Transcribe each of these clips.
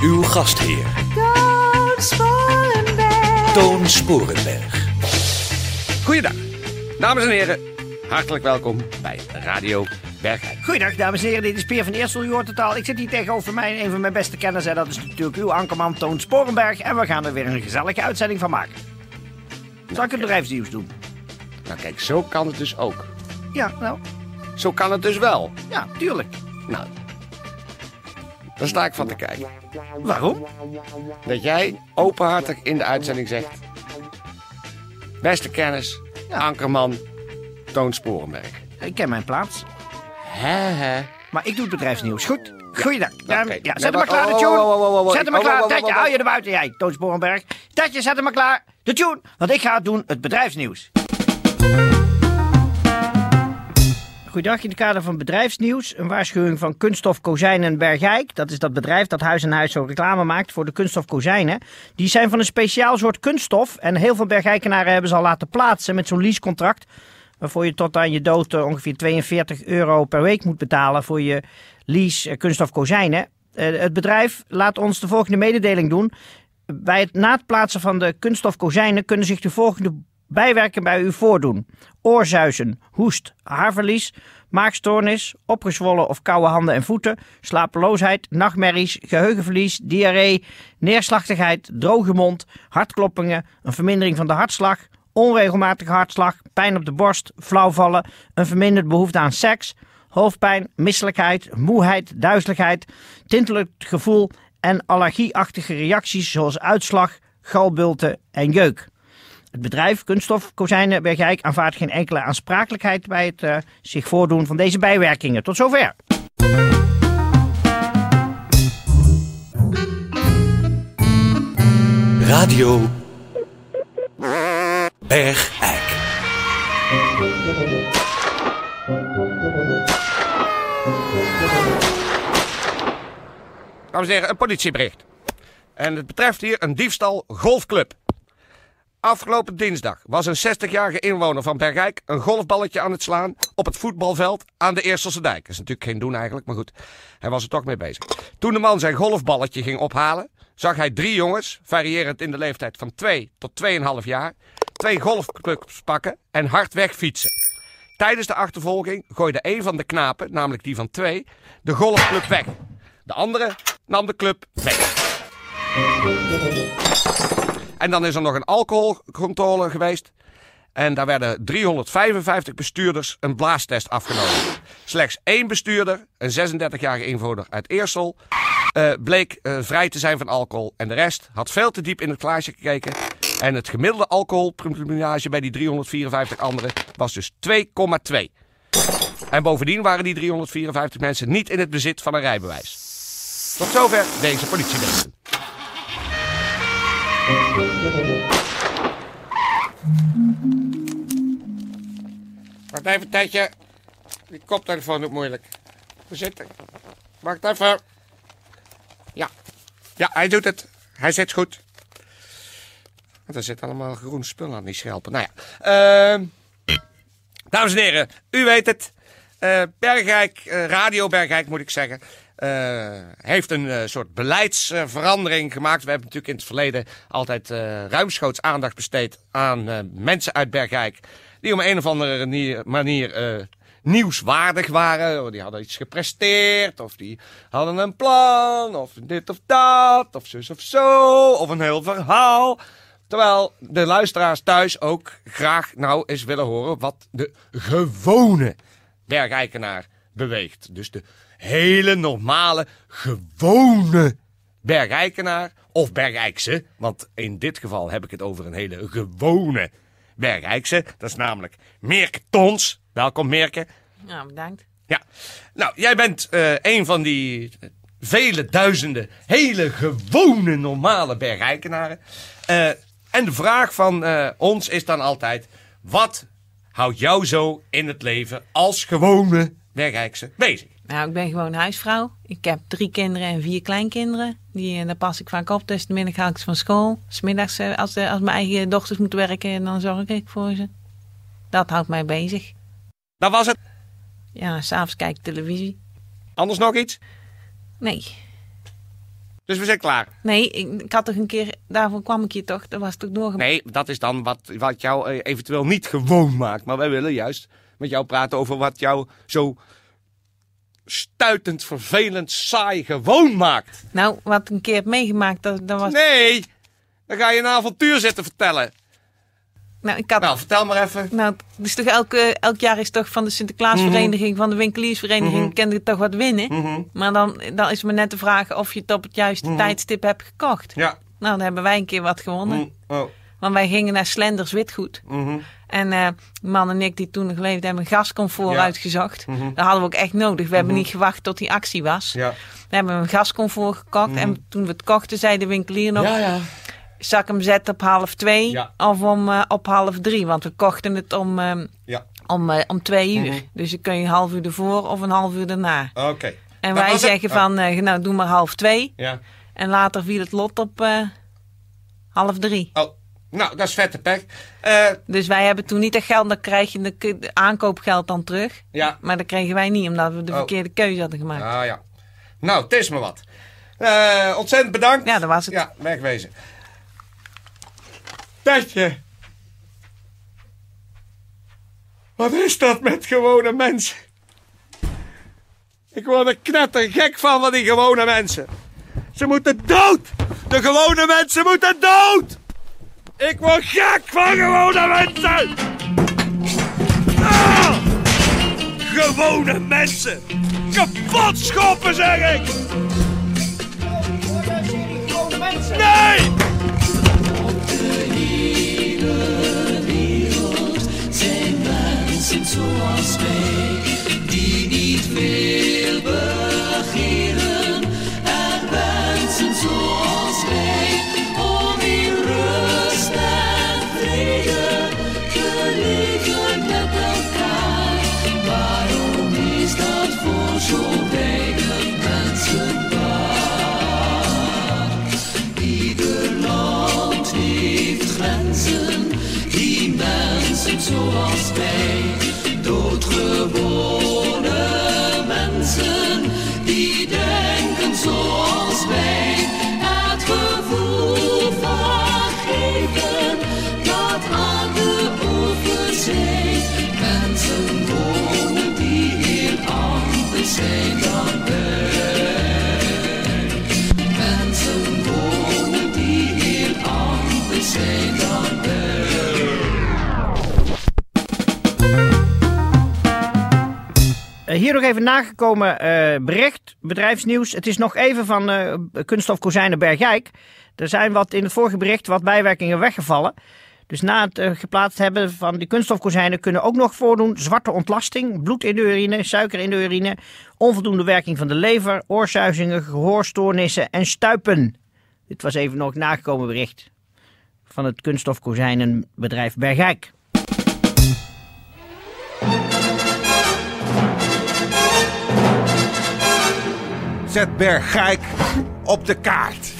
Uw gastheer, Toon Sporenberg. Toon Sporenberg. Goeiedag, dames en heren. Hartelijk welkom bij Radio Bergijk. Goeiedag, dames en heren. Dit is Peer van Eersel. U hoort het al. Ik zit hier tegenover mij, een van mijn beste kenners. En dat is natuurlijk uw ankerman Toon Sporenberg. En we gaan er weer een gezellige uitzending van maken. Zal ik het bedrijfsnieuws doen? Nou kijk, zo kan het dus ook. Ja, nou, Zo kan het dus wel. ja, tuurlijk. Nou, daar sta ik van te kijken. Waarom? Dat jij openhartig in de uitzending zegt... Beste kennis, Ja. Ankerman, Toon Sporenberg. Ik ken mijn plaats. Hè, hè. Maar ik doe het bedrijfsnieuws. Goed. Goeiedag. Ja, ja, zet hem maar klaar, de Oh, tune. oh, oh, oh, oh. Zet hem maar klaar. Tetje, oh. hou je er buiten, jij, Toon Sporenberg. Tetje, zet hem maar klaar. De tune. Want ik ga het doen, het bedrijfsnieuws. Goeiedag, in het kader van bedrijfsnieuws. Een waarschuwing van Kunststof Kozijnen Bergijk. Dat is dat bedrijf dat huis en huis zo reclame maakt voor de kunststof kozijnen. Die zijn van een speciaal soort kunststof. En heel veel Bergijkenaren hebben ze al laten plaatsen met zo'n leasecontract. Waarvoor je tot aan je dood eh, ongeveer 42 euro per week moet betalen voor je lease eh, kunststof kozijnen. Eh, het bedrijf laat ons de volgende mededeling doen. Bij het na het plaatsen van de kunststof kozijnen kunnen zich de volgende bijwerken bij u voordoen. Oorzuizen, hoest, haarverlies, maagstoornis, opgezwollen of koude handen en voeten, slapeloosheid, nachtmerries, geheugenverlies, diarree, neerslachtigheid, droge mond, hartkloppingen, een vermindering van de hartslag, onregelmatige hartslag, pijn op de borst, flauwvallen, een verminderd behoefte aan seks, hoofdpijn, misselijkheid, moeheid, duizeligheid, tintelend gevoel en allergieachtige reacties zoals uitslag, galbulten en jeuk. Het bedrijf Kunststof Kozijnen Bergijk aanvaardt geen enkele aansprakelijkheid bij het eh, zich voordoen van deze bijwerkingen. Tot zover. Radio Bergijk. Dames en heren, een politiebericht. En het betreft hier een diefstal golfclub. Afgelopen dinsdag was een 60-jarige inwoner van Bergijk een golfballetje aan het slaan op het voetbalveld aan de Eerselse dijk. Dat is natuurlijk geen doen eigenlijk, maar goed, hij was er toch mee bezig. Toen de man zijn golfballetje ging ophalen, zag hij drie jongens, variërend in de leeftijd van 2 tot 2,5 jaar, twee golfclubs pakken en hard wegfietsen. Tijdens de achtervolging gooide een van de knapen, namelijk die van twee, de golfclub weg. De andere nam de club weg. En dan is er nog een alcoholcontrole geweest. En daar werden 355 bestuurders een blaastest afgenomen. Slechts één bestuurder, een 36-jarige inwoner uit Eersel, eh, bleek eh, vrij te zijn van alcohol. En de rest had veel te diep in het glaasje gekeken. En het gemiddelde alcoholpercentage bij die 354 anderen was dus 2,2. En bovendien waren die 354 mensen niet in het bezit van een rijbewijs. Tot zover deze politieberichten. Wacht even, een tijdje. Die koptelefoon doet moeilijk. We zitten. Wacht even. Ja. Ja, hij doet het. Hij zit goed. Want er zit allemaal groen spul aan die schelpen. Nou ja. Ehm dames en heren, u weet het. Eh Bergijk, eh, Radio Bergijk moet ik zeggen. Eh, heeft een eh, soort beleidsverandering gemaakt. We hebben natuurlijk in het verleden altijd eh, ruimschoots aandacht besteed aan mensen uit Bergijk. Die om een of andere manier, nieuwswaardig waren. Oh, Die hadden iets gepresteerd. Of die hadden een plan. Of dit of dat. Of zus of zo. Of een heel verhaal. Terwijl de luisteraars thuis ook graag nou eens willen horen wat de gewone bergijkenaar beweegt. Dus de hele normale, gewone bergijkenaar of bergijkse. Want in dit geval heb ik het over een hele gewone bergijkse. Dat is namelijk Meerke Tons. Welkom Meerke. Ja, bedankt. Ja. Nou, jij bent eh, een van die vele duizenden hele gewone normale bergijkenaren. Eh, en de vraag van eh, ons is dan altijd: wat houdt jou zo in het leven als gewone bergijkse bezig? Nou, ik ben gewoon huisvrouw. Ik heb drie kinderen en vier kleinkinderen. Die, eh, daar pas ik vaak op. Tussen de middag haal ik ze van school. Smiddags, eh, als, de, als mijn eigen dochters moeten werken, dan zorg ik voor ze. Dat houdt mij bezig. Dat was het. Ja, s'avonds kijk ik televisie. Anders nog iets? Nee. Dus we zijn klaar. Nee, ik, ik had toch een keer... Daarvoor kwam ik hier toch. Dat was toch doorgemaakt. Nee, dat is dan wat, wat jou eh, eventueel niet gewoon maakt. Maar wij willen juist met jou praten over wat jou zo stuitend, vervelend, saai gewoon maakt. Nou, wat ik een keer heb meegemaakt, dat, dat was... Nee, dan ga je een avontuur zitten vertellen. Nou, ik had... Nou, vertel maar even. Nou, dus toch elke, elk jaar is toch van de Sinterklaasvereniging, van de winkeliersvereniging, kende ik toch wat winnen. Maar dan, dan is me net de vraag of je het op het juiste tijdstip hebt gekocht. Ja. Nou, dan hebben wij een keer wat gewonnen. Oh. Want wij gingen naar Slenders Witgoed. En eh man en ik die toen nog leefden hebben een gascomfort Ja. uitgezocht. Dat hadden we ook echt nodig. We hebben niet gewacht tot die actie was. Ja. We hebben een gascomfort gekocht. En toen we het kochten, zei de winkelier nog... Ja, ja. Zal ik hem zetten op half twee Ja. of om, eh, op half drie? Want we kochten het om, Ja, om, eh, om twee uur. Mhm. Dus dan kun je een half uur ervoor of een half uur daarna. oké. En Dat wij het? zeggen van, eh, nou doe maar half twee. Ja. En later viel het lot op eh, half drie. Oh, nou, dat is vette pech. Eh, Dus wij hebben toen niet dat geld, dan krijg je de, aankoopgeld dan terug. ja. Maar dat kregen wij niet, omdat we de Oh. verkeerde keuze hadden gemaakt. Ah, ja. Nou, het is me wat. Eh, ontzettend bedankt. Ja, dat was het. Ja, wegwezen. Tetje. Wat is dat met gewone mensen? Ik word er knettergek van van die gewone mensen. Ze moeten dood! De gewone mensen moeten dood! Ik word gek van gewone mensen! Ah! Gewone mensen! Kapot schoppen, zeg ik! Nee! Eh, nog even nagekomen eh, bericht, bedrijfsnieuws. Het is nog even van eh Kunststof Kozijnen Bergijk. Er zijn wat in het vorige bericht wat bijwerkingen weggevallen. Dus na het eh, geplaatst hebben van die kunststofkozijnen kunnen ook nog voordoen zwarte ontlasting, bloed in de urine, suiker in de urine, onvoldoende werking van de lever, oorsuizingen, gehoorstoornissen en stuipen. Dit was even nog nagekomen bericht van het kunststofkozijnenbedrijf Bergijk. Zet Bergijk op de kaart.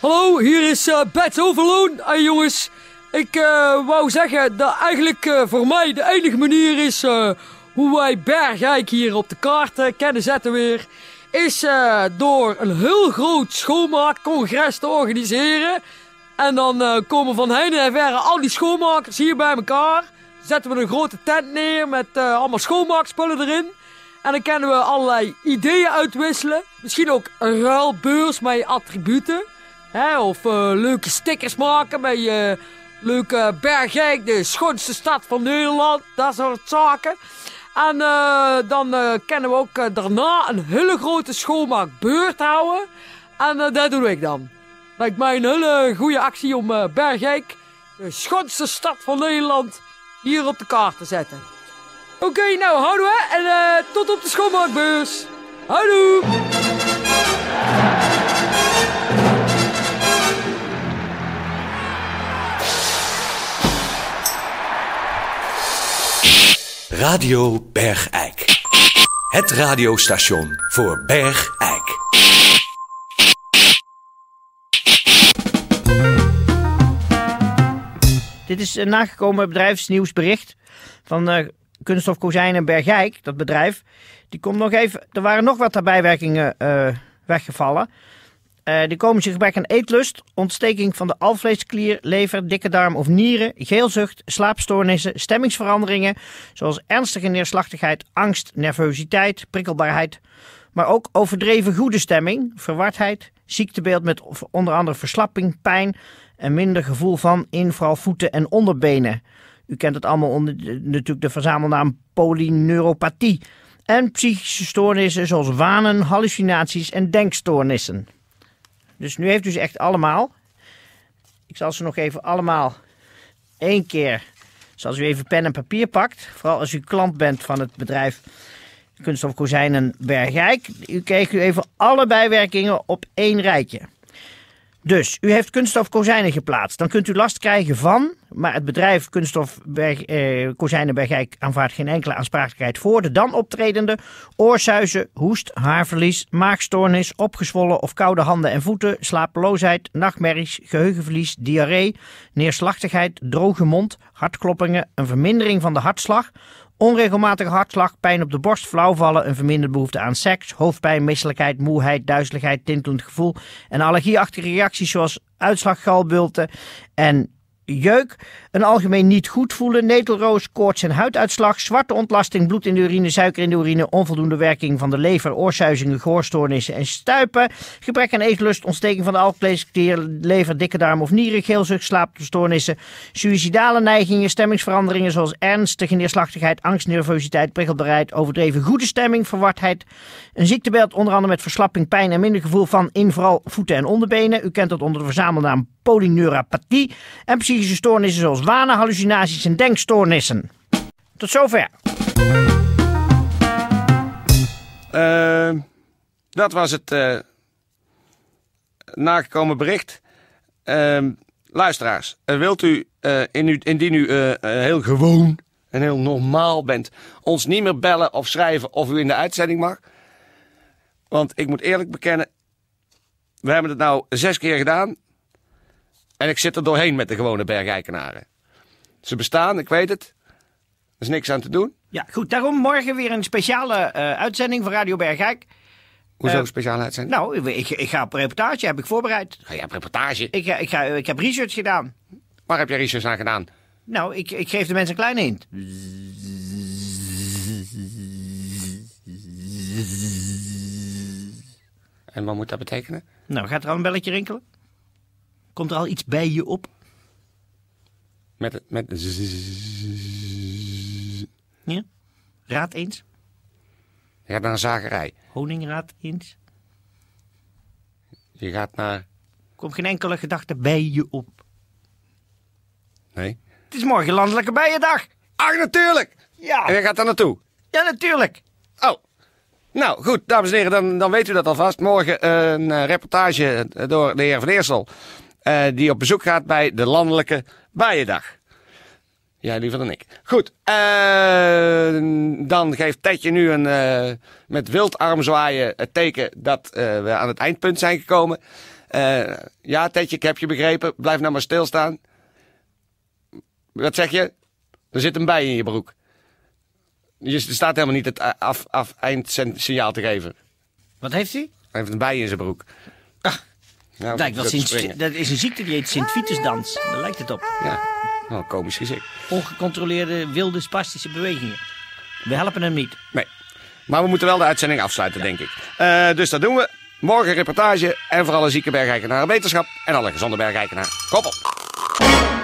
Hallo, hier is eh Bets Overloon. Hey jongens, ik eh, wou zeggen dat eigenlijk eh, voor mij de enige manier is hoe wij Bergijk hier op de kaart kennen zetten weer. Is door een heel groot schoonmaakcongres te organiseren. En dan komen van heen en verre al die schoonmakers hier bij elkaar. Zetten we een grote tent neer met allemaal schoonmaakspullen erin. En dan kunnen we allerlei ideeën uitwisselen. Misschien ook een ruilbeurs met attributen. Hè, of eh, leuke stickers maken met je leuke Bergijk, de schoonste stad van Nederland. Dat soort zaken. En eh, dan eh kunnen we ook daarna een hele grote schoonmaakbeurt houden. En dat doe ik dan. Lijkt mij een hele goede actie om Bergijk, de schoonste stad van Nederland, hier op de kaart te zetten. Oké, nou, houden we. En eh, tot op de schoonmaakbeurs. Houdoe. Radio Bergijk. Het radiostation voor Bergijk. Dit is een nagekomen bedrijfsnieuwsbericht van eh Kunststof Kozijnen Bergijk, dat bedrijf. Die komt nog even, er waren nog wat bijwerkingen eh, weggevallen. Eh, die komen zich gebrek aan eetlust, ontsteking van de alvleesklier, lever, dikke darm of nieren, geelzucht, slaapstoornissen, stemmingsveranderingen, zoals ernstige neerslachtigheid, angst, nervositeit, prikkelbaarheid, maar ook overdreven goede stemming, verwardheid, ziektebeeld met onder andere verslapping, pijn en minder gevoel van in vooral voeten en onderbenen. U kent het allemaal onder de- natuurlijk de verzamelnaam polyneuropathie. En psychische stoornissen zoals wanen, hallucinaties en denkstoornissen. Dus nu heeft u ze echt allemaal. Ik zal ze nog even allemaal één keer, zoals u even pen en papier pakt. Vooral als u klant bent van het bedrijf Kunststof Kozijnen Bergijk. U krijgt u even alle bijwerkingen op één rijtje. Dus, u heeft kunststof kozijnen geplaatst. Dan kunt u last krijgen van, maar het bedrijf Kunststof Berg, eh, Kozijnen aanvaardt geen enkele aansprakelijkheid voor de dan optredende oorsuizen, hoest, haarverlies, maagstoornis, opgezwollen of koude handen en voeten, slapeloosheid, nachtmerries, geheugenverlies, diarree, neerslachtigheid, droge mond, hartkloppingen, een vermindering van de hartslag, Onregelmatige hartslag, pijn op de borst, flauwvallen, een verminderde behoefte aan seks, hoofdpijn, misselijkheid, moeheid, duizeligheid, tintelend gevoel en allergieachtige reacties zoals uitslag, galbulten en jeuk. Een algemeen niet goed voelen, netelroos, koorts en huiduitslag, zwarte ontlasting, bloed in de urine, suiker in de urine, onvoldoende werking van de lever, oorsuizingen, gehoorstoornissen en stuipen, gebrek aan eetlust, ontsteking van de alvleesklier, lever, dikke darm of nieren, geelzucht, slaapstoornissen, suïcidale neigingen, stemmingsveranderingen zoals ernstige neerslachtigheid, angst, nervositeit, prikkelbaarheid, overdreven goede stemming, verwardheid, een ziektebeeld onder andere met verslapping, pijn en minder gevoel van in vooral voeten en onderbenen. U kent dat onder de verzamelnaam polyneuropathie en psychische stoornissen zoals wanen, hallucinaties en denkstoornissen. Tot zover. Eh, dat was het eh, nagekomen bericht. Ehm, luisteraars, eh, wilt u, eh, in u indien u heel gewoon en heel normaal bent, ons niet meer bellen of schrijven of u in de uitzending mag? Want ik moet eerlijk bekennen, we hebben het nou zes keer gedaan en ik zit er doorheen met de gewone bergeikenaren. Ze bestaan, ik weet het. Er is niks aan te doen. Ja, goed. Daarom morgen weer een speciale eh, uitzending van Radio Bergijk. Hoezo Eh, een speciale uitzending? Nou, ik, ik ga op reportage, heb ik voorbereid. Ga je op reportage? Ik, ik, ga, ik heb research gedaan. Waar heb je research aan gedaan? Nou, ik, ik geef de mensen een kleine hint. En wat moet dat betekenen? Nou, gaat er al een belletje rinkelen? Komt er al iets bij je op? Met, met. Ja? Raad eens. Je gaat naar een zagerij. Honingraad eens. Je gaat naar... Komt geen enkele gedachte bij je op. Nee. Het is morgen landelijke bijendag. Ach, natuurlijk! En Ja, je gaat daar naartoe. ja natuurlijk. Oh. Nou, goed, dames en heren, dan, dan weet u dat alvast. Morgen een eh, reportage door de heer Van Eersel. Eh, die op bezoek gaat bij de Landelijke Bijendag. Jij liever dan ik. Goed, eh, dan geeft Tetje nu een, eh, met wildarm zwaaien het teken dat we aan het eindpunt zijn gekomen. Ja, Tetje, ik heb je begrepen. Blijf nou maar stilstaan. Wat zeg je? Er zit een bij in je broek. Je staat helemaal niet het af, af eindsignaal te geven. Wat heeft hij? Hij heeft een bij in zijn broek. Nou, Lijkt wel dat Sint, dat is een ziekte die heet Sint-Vitusdans. Daar lijkt het op. Ja, wel een komisch gezicht. Ongecontroleerde wilde spastische bewegingen. We helpen hem niet. Nee. Maar we moeten wel de uitzending afsluiten, denk ik. Eh, dus dat doen we. Morgen reportage en voor alle zieke bergeikenaren wetenschap en alle gezonde bergeikenaren. Kop op.